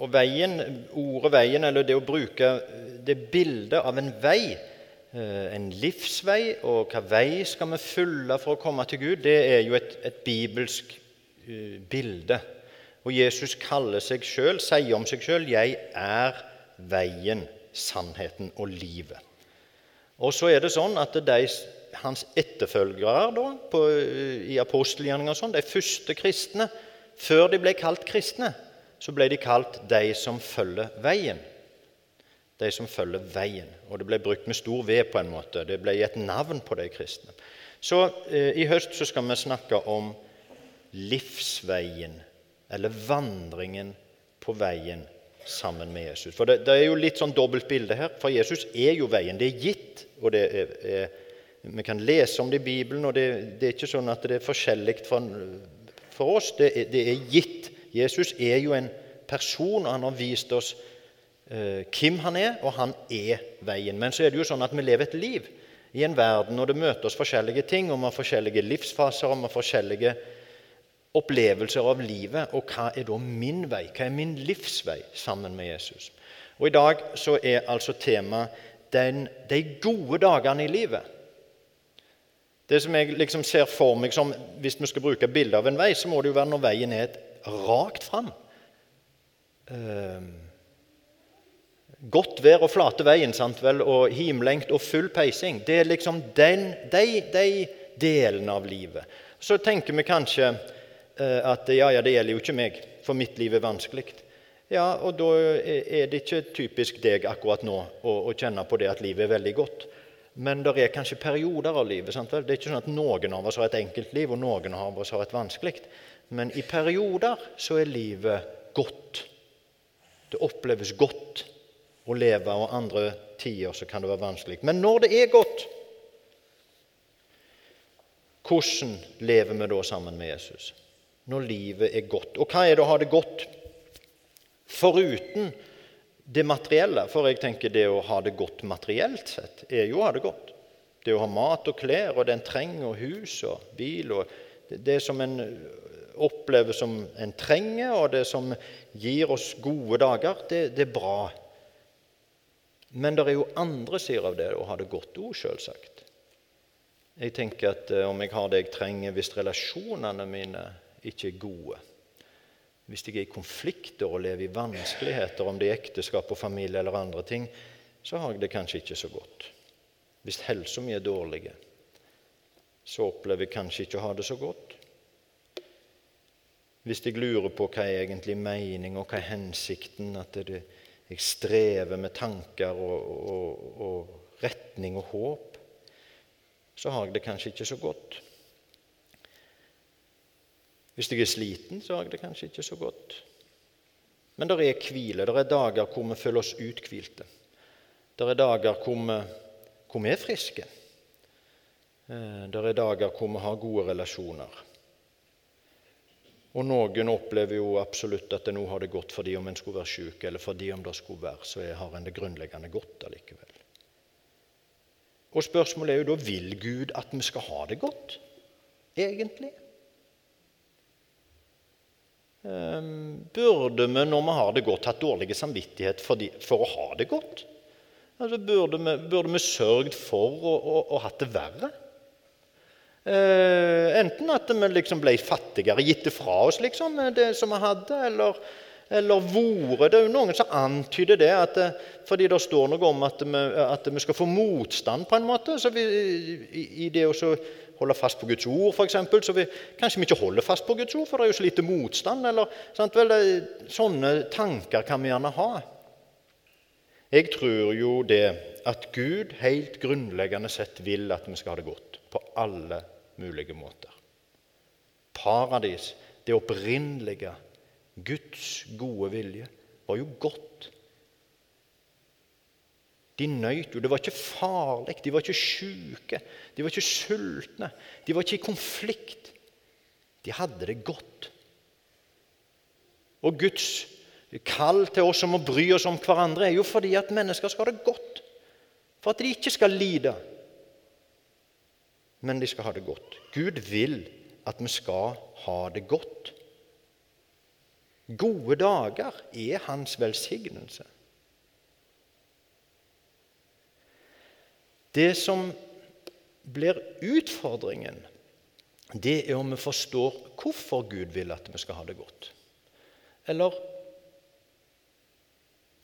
og veien, ordet 'veien', eller det å bruke det bildet av en vei, eh, en livsvei, og hva vei skal vi følge for å komme til Gud, det er jo et, et bibelsk uh, bilde. Og Jesus kaller seg selv, sier om seg sjøl 'Jeg er veien, sannheten og livet'. Og så er det sånn at de, hans etterfølgere da, på, i apostelgjerninga sånn, de første kristne, før de ble kalt kristne, så ble de kalt 'de som følger veien'. De som følger veien. Og det ble brukt med stor V på en måte. Det ble gitt navn på de kristne. Så eh, i høst så skal vi snakke om livsveien, eller vandringen på veien sammen med Jesus. For det, det er jo litt sånn dobbelt bilde her. For Jesus er jo veien. Det er gitt. og det er, er, Vi kan lese om det i Bibelen, og det, det er ikke sånn at det er forskjellig for, for oss. Det det er gitt. Jesus er jo en person, og han har vist oss eh, hvem han er, og han er veien. Men så er det jo sånn at vi lever et liv i en verden og det møter oss forskjellige ting, og vi har forskjellige livsfaser og vi har forskjellige opplevelser av livet. Og hva er da min vei? Hva er min livsvei sammen med Jesus? Og I dag så er altså temaet de gode dagene i livet. Det som jeg liksom ser for meg som, Hvis vi skal bruke bilde av en vei, så må det jo være når veien er rakt fram. Eh, godt vær og flate veien sant vel, og himlengt og full peising. Det er liksom den, de, de delene av livet. Så tenker vi kanskje Eh, at ja, ja, det gjelder jo ikke meg, for mitt liv er vanskelig. Ja, og da er det ikke typisk deg akkurat nå å, å kjenne på det at livet er veldig godt. Men det er kanskje perioder av livet. Sant? Det er ikke sånn at noen av oss har et enkelt liv, og noen av oss har et vanskelig. Men i perioder så er livet godt. Det oppleves godt å leve, og andre tider så kan det være vanskelig. Men når det er godt, hvordan lever vi da sammen med Jesus? når livet er godt. Og hva er det å ha det godt? Foruten det materielle, for jeg tenker det å ha det godt materielt sett, er jo å ha det godt. Det å ha mat og klær og det en trenger, og hus og bil og Det som en opplever som en trenger, og det som gir oss gode dager, det, det er bra. Men det er jo andre sider av det å ha det godt òg, sjølsagt. Jeg tenker at eh, om jeg har det jeg trenger hvis relasjonene mine ikke er gode. Hvis jeg er i konflikter og lever i vanskeligheter, om det er ekteskap og familie eller andre ting, så har jeg det kanskje ikke så godt. Hvis helsa mi er dårlig, så opplever jeg kanskje ikke å ha det så godt. Hvis jeg lurer på hva er egentlig mening, og hva er hensikten, at det, jeg strever med tanker og, og, og retning og håp, så har jeg det kanskje ikke så godt. Hvis jeg er sliten, så har jeg det kanskje ikke så godt. Men det er hvile. Det er dager hvor vi føler oss uthvilte. Det er dager hvor vi, hvor vi er friske. Eh, det er dager hvor vi har gode relasjoner. Og noen opplever jo absolutt at det nå har det godt fordi om en skulle være syk, eller fordi om det skulle være, så har en det grunnleggende godt allikevel. Og spørsmålet er jo da vil Gud at vi skal ha det godt, egentlig? Ehm, burde vi, når vi har det godt, hatt dårlig samvittighet for, de, for å ha det godt? Altså, burde, vi, burde vi sørget for å, å, å hatt det verre? Eh, enten at vi liksom ble fattigere, gitt det fra oss, liksom, det som vi hadde, eller, eller vore Det er jo noen som antyder det, at, fordi det står noe om at vi, at vi skal få motstand, på en måte. så vi, i, i det å holde fast på Guds ord, f.eks., så vi, kanskje vi ikke holder fast på Guds ord, for det er jo så lite motstand. eller vel, Sånne tanker kan vi gjerne ha. Jeg tror jo det at Gud helt grunnleggende sett vil at vi skal ha det godt på alle mulige måter. Paradis, det opprinnelige, Guds gode vilje, var jo godt de nøyt jo. Det var ikke farlig, de var ikke sjuke, de var ikke sultne, de var ikke i konflikt. De hadde det godt. Og Guds kall til oss om å bry oss om hverandre er jo fordi at mennesker skal ha det godt. For at de ikke skal lide, men de skal ha det godt. Gud vil at vi skal ha det godt. Gode dager er hans velsignelse. Det som blir utfordringen, det er om vi forstår hvorfor Gud vil at vi skal ha det godt. Eller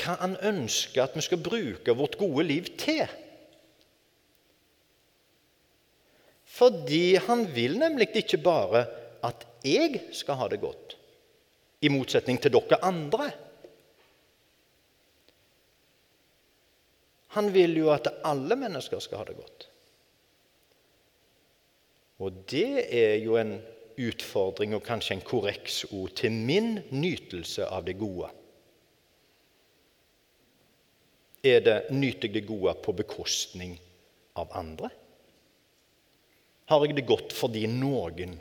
hva han ønsker at vi skal bruke vårt gode liv til. Fordi han vil nemlig ikke bare at jeg skal ha det godt, i motsetning til dere andre. Han vil jo at alle mennesker skal ha det godt. Og det er jo en utfordring og kanskje en korreksord til min nytelse av det gode. Er det nyter det gode på bekostning av andre? Har jeg det godt fordi noen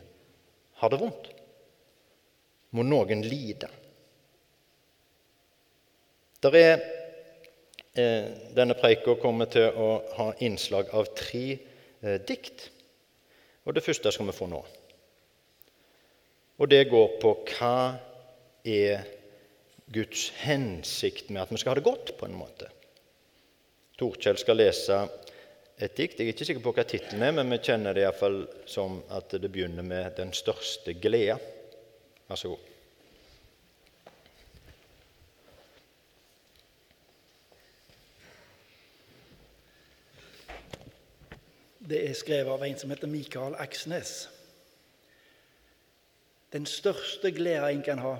har det vondt? Må noen lide? Der er Eh, denne preika kommer til å ha innslag av tre eh, dikt. Og Det første skal vi få nå. Og Det går på hva er Guds hensikt med at vi skal ha det godt, på en måte. Torkjell skal lese et dikt. Jeg er ikke sikker på hva tittelen er, men vi kjenner det iallfall som at det begynner med 'Den største glede'. Vær så god. Det er skrevet av en som heter Mikael Aksnes. Den største glede en kan ha,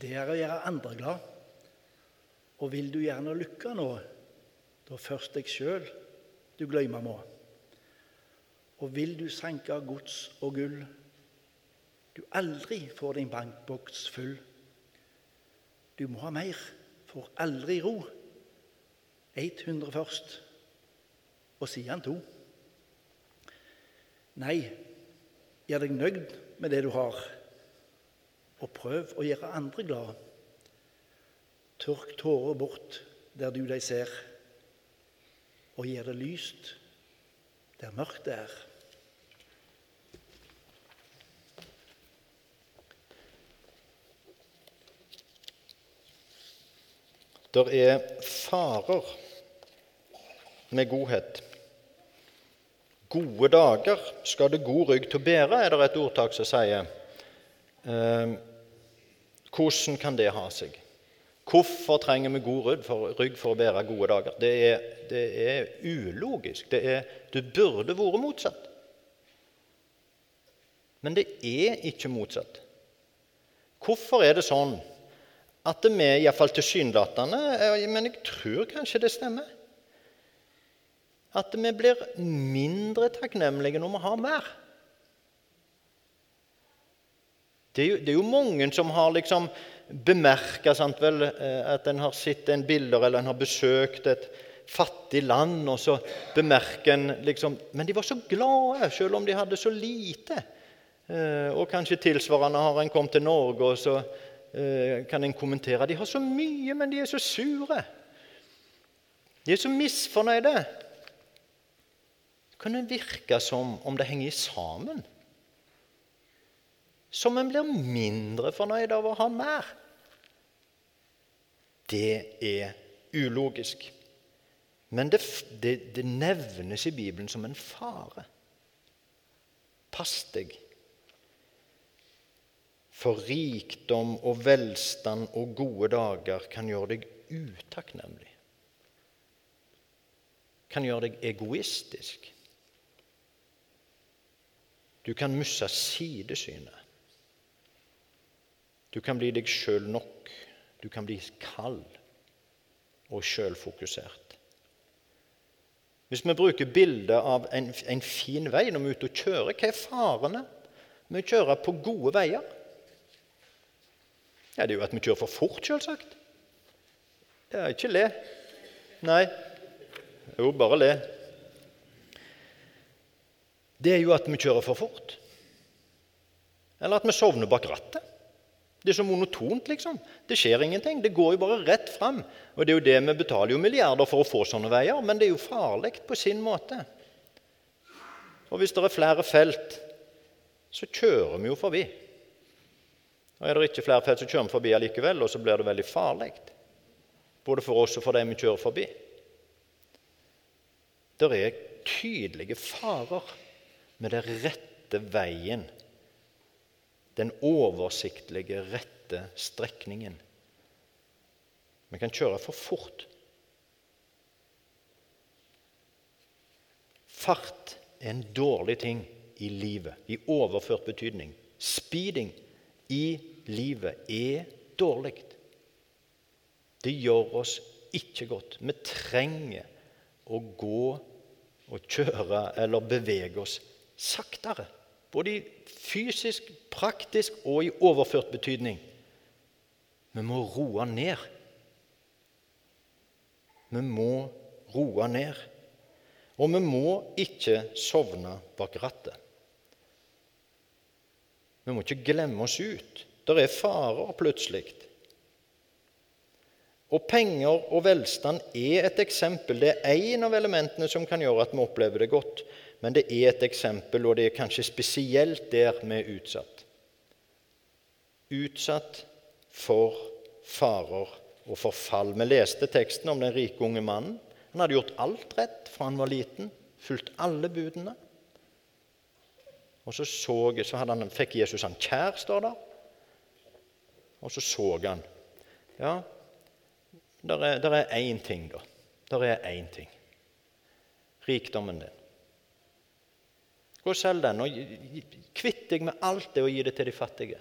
det er å gjøre andre glad. Og vil du gjerne lykke nå, da først deg sjøl du gløyme må. Og vil du sanke gods og gull, du aldri får din bankboks full. Du må ha mer, får aldri ro. 100 først, og siden to. Nei, gjør deg nøyd med det du har, og prøv å gjøre andre glad. Tørk tårer bort der du deg ser, og gjør det lyst der mørkt er. Der er farer med godhet. Gode dager skal det god rygg til å bære, er det et ordtak som sier. Eh, hvordan kan det ha seg? Hvorfor trenger vi god rygg for, rygg for å bære gode dager? Det er, det er ulogisk. Det, er, det burde vært motsatt. Men det er ikke motsatt. Hvorfor er det sånn at vi, iallfall tilsynelatende Men jeg tror kanskje det stemmer at vi blir mindre takknemlige når vi har mer. Det er, jo, det er jo, mange som har liksom bemerka eh, at en har sett en bilder eller en har besøkt et fattig land, og så bemerker en liksom Men de var så glade, selv om de hadde så lite. Eh, og kanskje tilsvarende har en kommet til Norge, og så eh, kan en kommentere De har så mye, men de er så sure. De er så misfornøyde kan det virke som om det henger sammen. Som en blir mindre fornøyd av å ha mer. Det er ulogisk. Men det, det, det nevnes i Bibelen som en fare. Pass deg. For rikdom og velstand og gode dager kan gjøre deg utakknemlig. Kan gjøre deg egoistisk. Du kan miste sidesynet. Du kan bli deg sjøl nok. Du kan bli kald og sjølfokusert. Hvis vi bruker bildet av en, en, fin vei når vi er ute og kjører, hva er farene med å kjøre på gode veier? Ja, Det er jo at vi kjører for fort, selvsagt. Ja, ikke le. Nei. Jo, bare le det er jo at vi kjører for fort. Eller at vi sovner bak rattet. Det er så monotont, liksom. Det skjer ingenting. Det går jo bare rett fram. Og det er jo det vi betaler jo milliarder for å få sånne veier, men det er jo farlig på sin måte. Og hvis det er flere felt, så kjører vi jo forbi. Og Er det ikke flere felt, så kjører vi forbi allikevel, og så blir det veldig farlig. Både for oss og for dem vi kjører forbi. Det er tydelige farer med den rette veien. Den oversiktlige, rette strekningen. Vi kan kjøre for fort. Fart er en dårlig ting i livet, i overført betydning. Speeding i livet er dårlig. Det gjør oss ikke godt. Vi trenger å gå og kjøre eller bevege oss saktere. Både i fysisk, praktisk og i overført betydning. Vi må roe ned. Vi må roe ned. Og vi må ikke sovne bak rattet. Vi må ikke glemme oss ut. Det er farer plutselig. Og penger og velstand er et eksempel. Det er én av elementene som kan gjøre at vi opplever det godt. Men det er et eksempel, og det er kanskje spesielt der vi er utsatt. Utsatt for farer og forfall. Vi leste teksten om den rike unge mannen. Han hadde gjort alt rett fra han var liten, fulgt alle budene. Og så, så, så han, fikk Jesus han kjær, står der. Og så så han. Ja, er, der er én ting, da. Der er én ting. Rikdommen din. Gå og selg den, og kvitt deg med alt det og gi det til de fattige.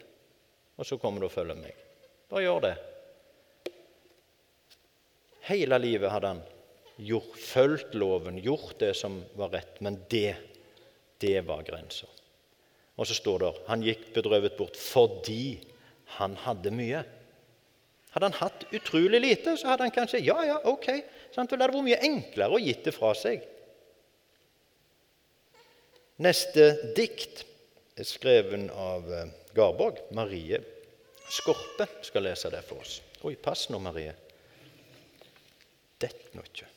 Og så kommer du og følger meg. Bare gjør det. Hele livet hadde han gjort, fulgt loven, gjort det som var rett. Men det, det var grensa. Og så står det han gikk bedrøvet bort fordi han hadde mye. Hadde han hatt utrolig lite, så hadde han kanskje Ja, ja, ok. Sant? Det hadde vært mye enklere å gitt det fra seg. Neste dikt er skrevet av eh, Garborg. Marie Skorpe skal lese det for oss. Oi, pass nå, Marie. Dett nå ikke.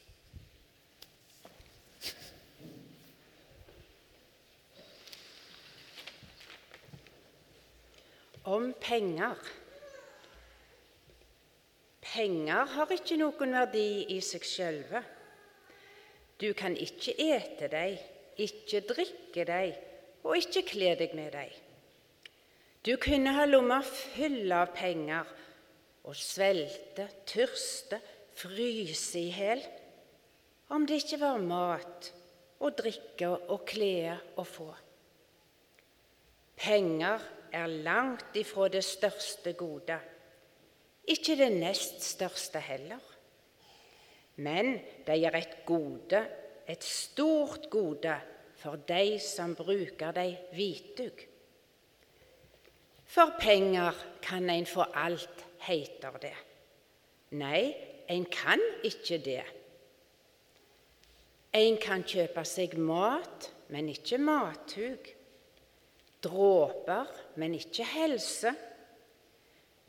om penger. Penger har ikke noen verdi i seg sjølve. Du kan ikke ete dem, ikke drikke dem og ikke kle deg med dem. Du kunne ha lomma full av penger og svelte, tørste, fryse i hjel om det ikke var mat og drikke og klede å få. Penger er langt ifra det største gode, ikke det nest største heller. Men de er et gode, et stort gode, for de som bruker de vitug. For penger kan en få alt, heter det. Nei, en kan ikke det. En kan kjøpe seg mat, men ikke mathug dråper, men ikke helse.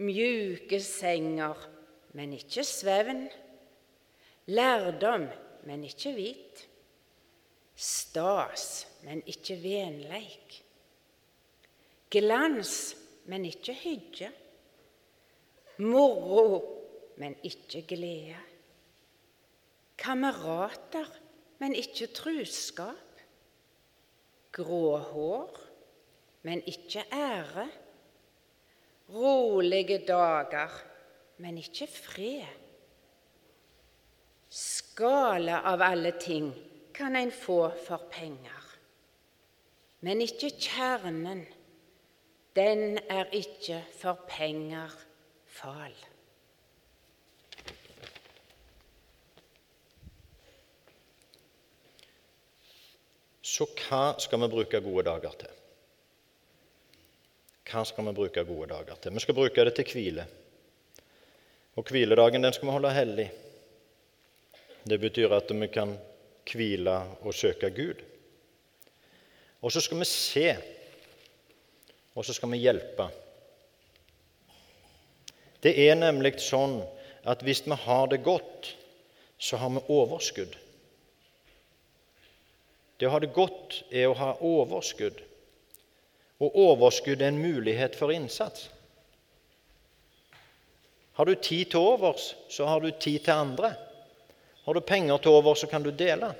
Mjuke senger, men ikke svevn. Lærdom, men ikke hvit. Stas, men ikke venleik. Glans, men ikke hygge. Moro, men ikke glede. Kamerater, men ikke truskap. Grå hår, men ikke ære. Rolige dager, men ikke fred. Skala av alle ting kan en få for penger, men ikke kjernen. Den er ikke for penger fal. Så hva skal vi bruke gode dager til? Hva skal vi bruke gode dager til? Vi skal bruke det til hvile. Og hviledagen den skal vi holde hellig. Det betyr at vi kan hvile og søke Gud. Og så skal vi se, og så skal vi hjelpe. Det er nemlig sånn at hvis vi har det godt, så har vi overskudd. Det å ha det godt er å ha overskudd. Og overskudd er en mulighet for innsats. Har du tid til overs, så har du tid til andre. Har du penger til over, så kan du dele.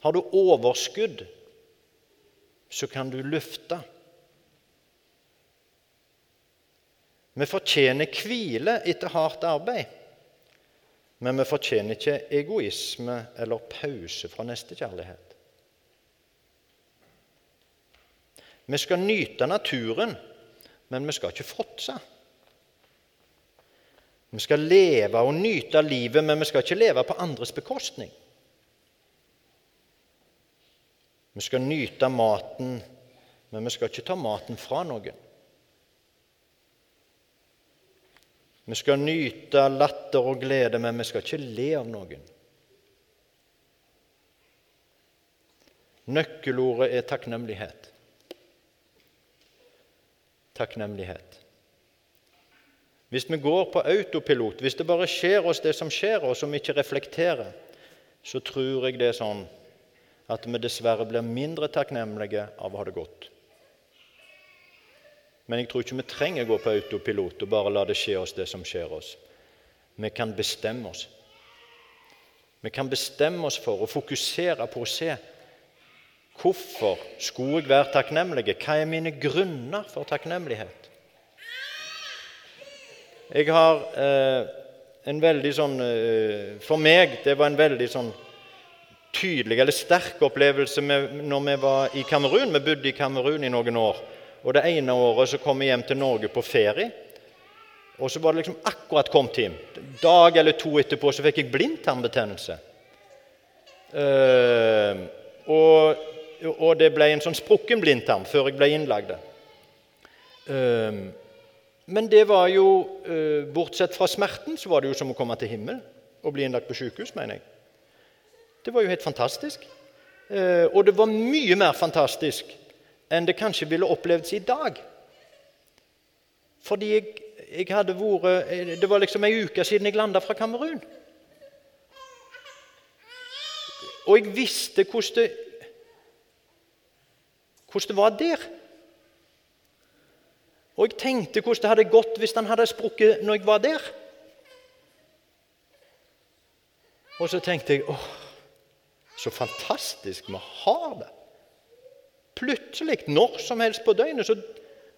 Har du overskudd, så kan du lufte. Vi fortjener hvile etter hardt arbeid, men vi fortjener ikke egoisme eller pause fra nestekjærlighet. Vi skal nyte naturen, men vi skal ikke fråtse. Vi skal leve og nyte livet, men vi skal ikke leve på andres bekostning. Vi skal nyte maten, men vi skal ikke ta maten fra noen. Vi skal nyte latter og glede, men vi skal ikke le av noen. Nøkkelordet er takknemlighet. Takknemlighet. Hvis vi går på autopilot, hvis det bare skjer oss det som skjer oss, som vi ikke reflekterer, så tror jeg det er sånn at vi dessverre blir mindre takknemlige av å ha det godt. Men jeg tror ikke vi trenger å gå på autopilot og bare la det skje oss det som skjer oss. Vi kan bestemme oss. Vi kan bestemme oss for å fokusere på å se hvorfor skulle jeg være takknemlig? Hva er mine grunner for takknemlighet? Jeg har eh, en veldig sånn eh, For meg det var en veldig sånn tydelig eller sterk opplevelse med, når vi var i Kamerun. Vi bodde i Kamerun i noen år. Og Det ene året så kom vi hjem til Norge på ferie. Og så var det liksom akkurat kommet hjem. dag eller to etterpå så fikk jeg blindtarmbetennelse. Eh, og, og, det ble en sånn sprukken blindtarm før jeg ble innlagd. Uh, men det var jo, uh, bortsett fra smerten, så var det jo som å komme til himmelen og bli innlagt på sykehus, mener jeg. Det var jo helt fantastisk. og det var mye mer fantastisk enn det kanskje ville opplevdes i dag. Fordi jeg, jeg hadde vært Det var liksom ei uke siden jeg landa fra Kamerun. Og jeg visste hvordan det, hvordan det var der. Og jeg tenkte hvordan det hadde gått hvis han hadde sprukket når jeg var der. Og så tenkte jeg åh, så fantastisk vi har det. Plutselig, når som helst på døgnet, så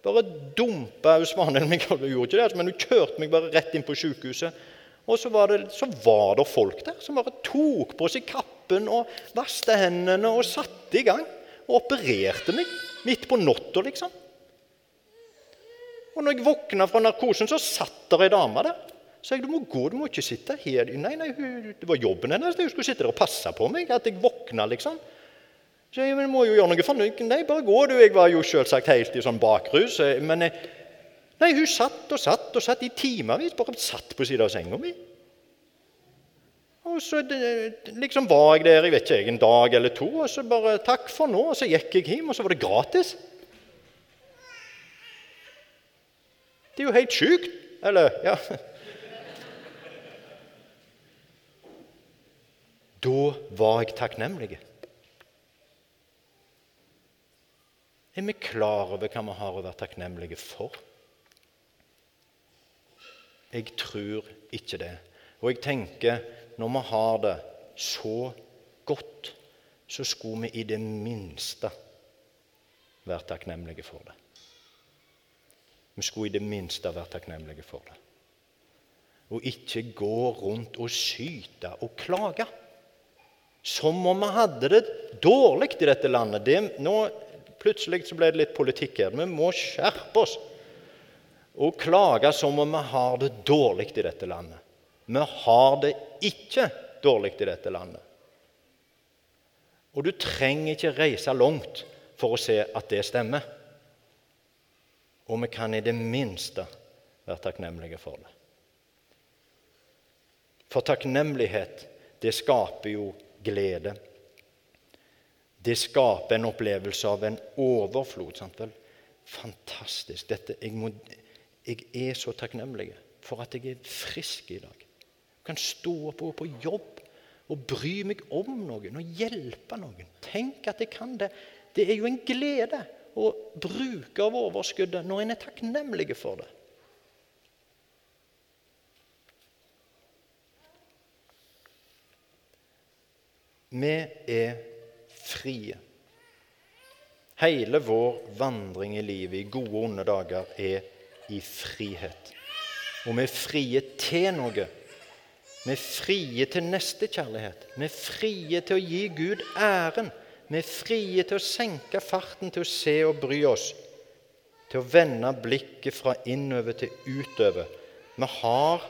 bare dumpa Svanhild meg. Hun gjorde ikke det, altså, men hun kjørte meg bare rett inn på sykehuset. Og så var, det, så var det folk der som bare tok på seg kappen og vasket hendene og satte i gang. Og opererte meg midt på natta, liksom. Og når jeg våkna fra narkosen, så satt der ei dame der. Så jeg du må gå, du må ikke sitte her. Nei, nei, det var jobben hennes. Hun skulle sitte der og passe på meg. At jeg våkna, liksom. Så jeg må jo gjøre noe for. Nei, bare gå, du. Jeg var jo selvsagt helt i sånn bakrus. Men nei, hun satt og satt og satt i timevis. Bare satt på siden av senga mi. Og så liksom var jeg der jeg vet ikke, en dag eller to, og så bare 'Takk for nå.' Og så gikk jeg hjem, og så var det gratis. Det er jo helt sjukt. Eller ja Da var jeg takknemlig. Er vi klar over hva vi har å være takknemlige for? Jeg tror ikke det. Og jeg tenker når vi har det så godt, så skulle vi i det minste være takknemlige for det. Vi skulle i det minste være takknemlige for det. Og ikke gå rundt og syte og klage. Som om vi hadde det dårlig i dette landet. Det, nå Plutselig så ble det litt politikk her. Vi må skjerpe oss og klage som om vi har det dårlig i dette landet. Vi har det ikke dårlig i dette landet. Og du trenger ikke reise langt for å se at det stemmer. Og vi kan i det minste være takknemlige for det. For takknemlighet, det skaper jo glede. Det skaper en opplevelse av en overflod. Sant vel? Fantastisk. Dette, jeg, må, jeg, er så takknemlig for at jeg er frisk i dag. Jeg kan stå opp og gå på jobb og bry meg om noen og hjelpe noen. Tenk at jeg kan det. Det er jo en glede å bruke av overskuddet når en er takknemlige for det. Vi er frie. Hele vår vandring i livet i gode og onde dager er i frihet. Og vi er frie til noe. Vi er frie til nestekjærlighet. Vi er frie til å gi Gud æren. Vi er frie til å senke farten, til å se og bry oss. Til å vende blikket fra innover til utover. Vi har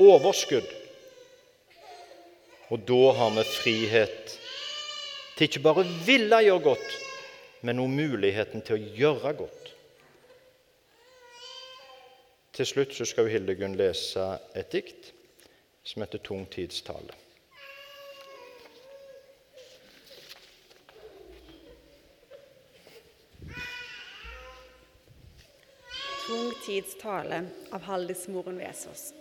overskudd. Og da har vi frihet til ikke bare å ville gjøre godt, men også muligheten til å gjøre godt. Til slutt så skal Hildegunn lese et dikt som heter 'Tung tids. Tung tids tale av Haldis Moren Vesaas.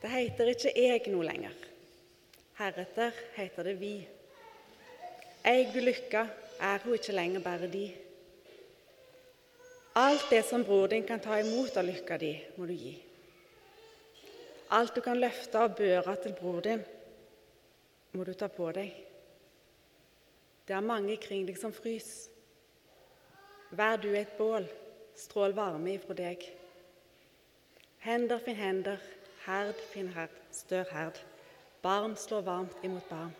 Det heter ikke 'jeg' noe lenger. Heretter heter det 'vi'. Eig du lykka, er hun ikke lenger bare di. Alt det som bror din kan ta imot av lykka di, må du gi. Alt du kan løfte av børa til bror din, må du ta på deg. Det er mange kring deg som frys. Vær du et bål, strål varme ifra deg. Hender finn hender, herd finn herd, stør herd. Barn slår varmt imot barn.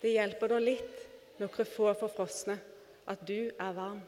Det hjelper da litt, noen få forfrosne, at du er varm.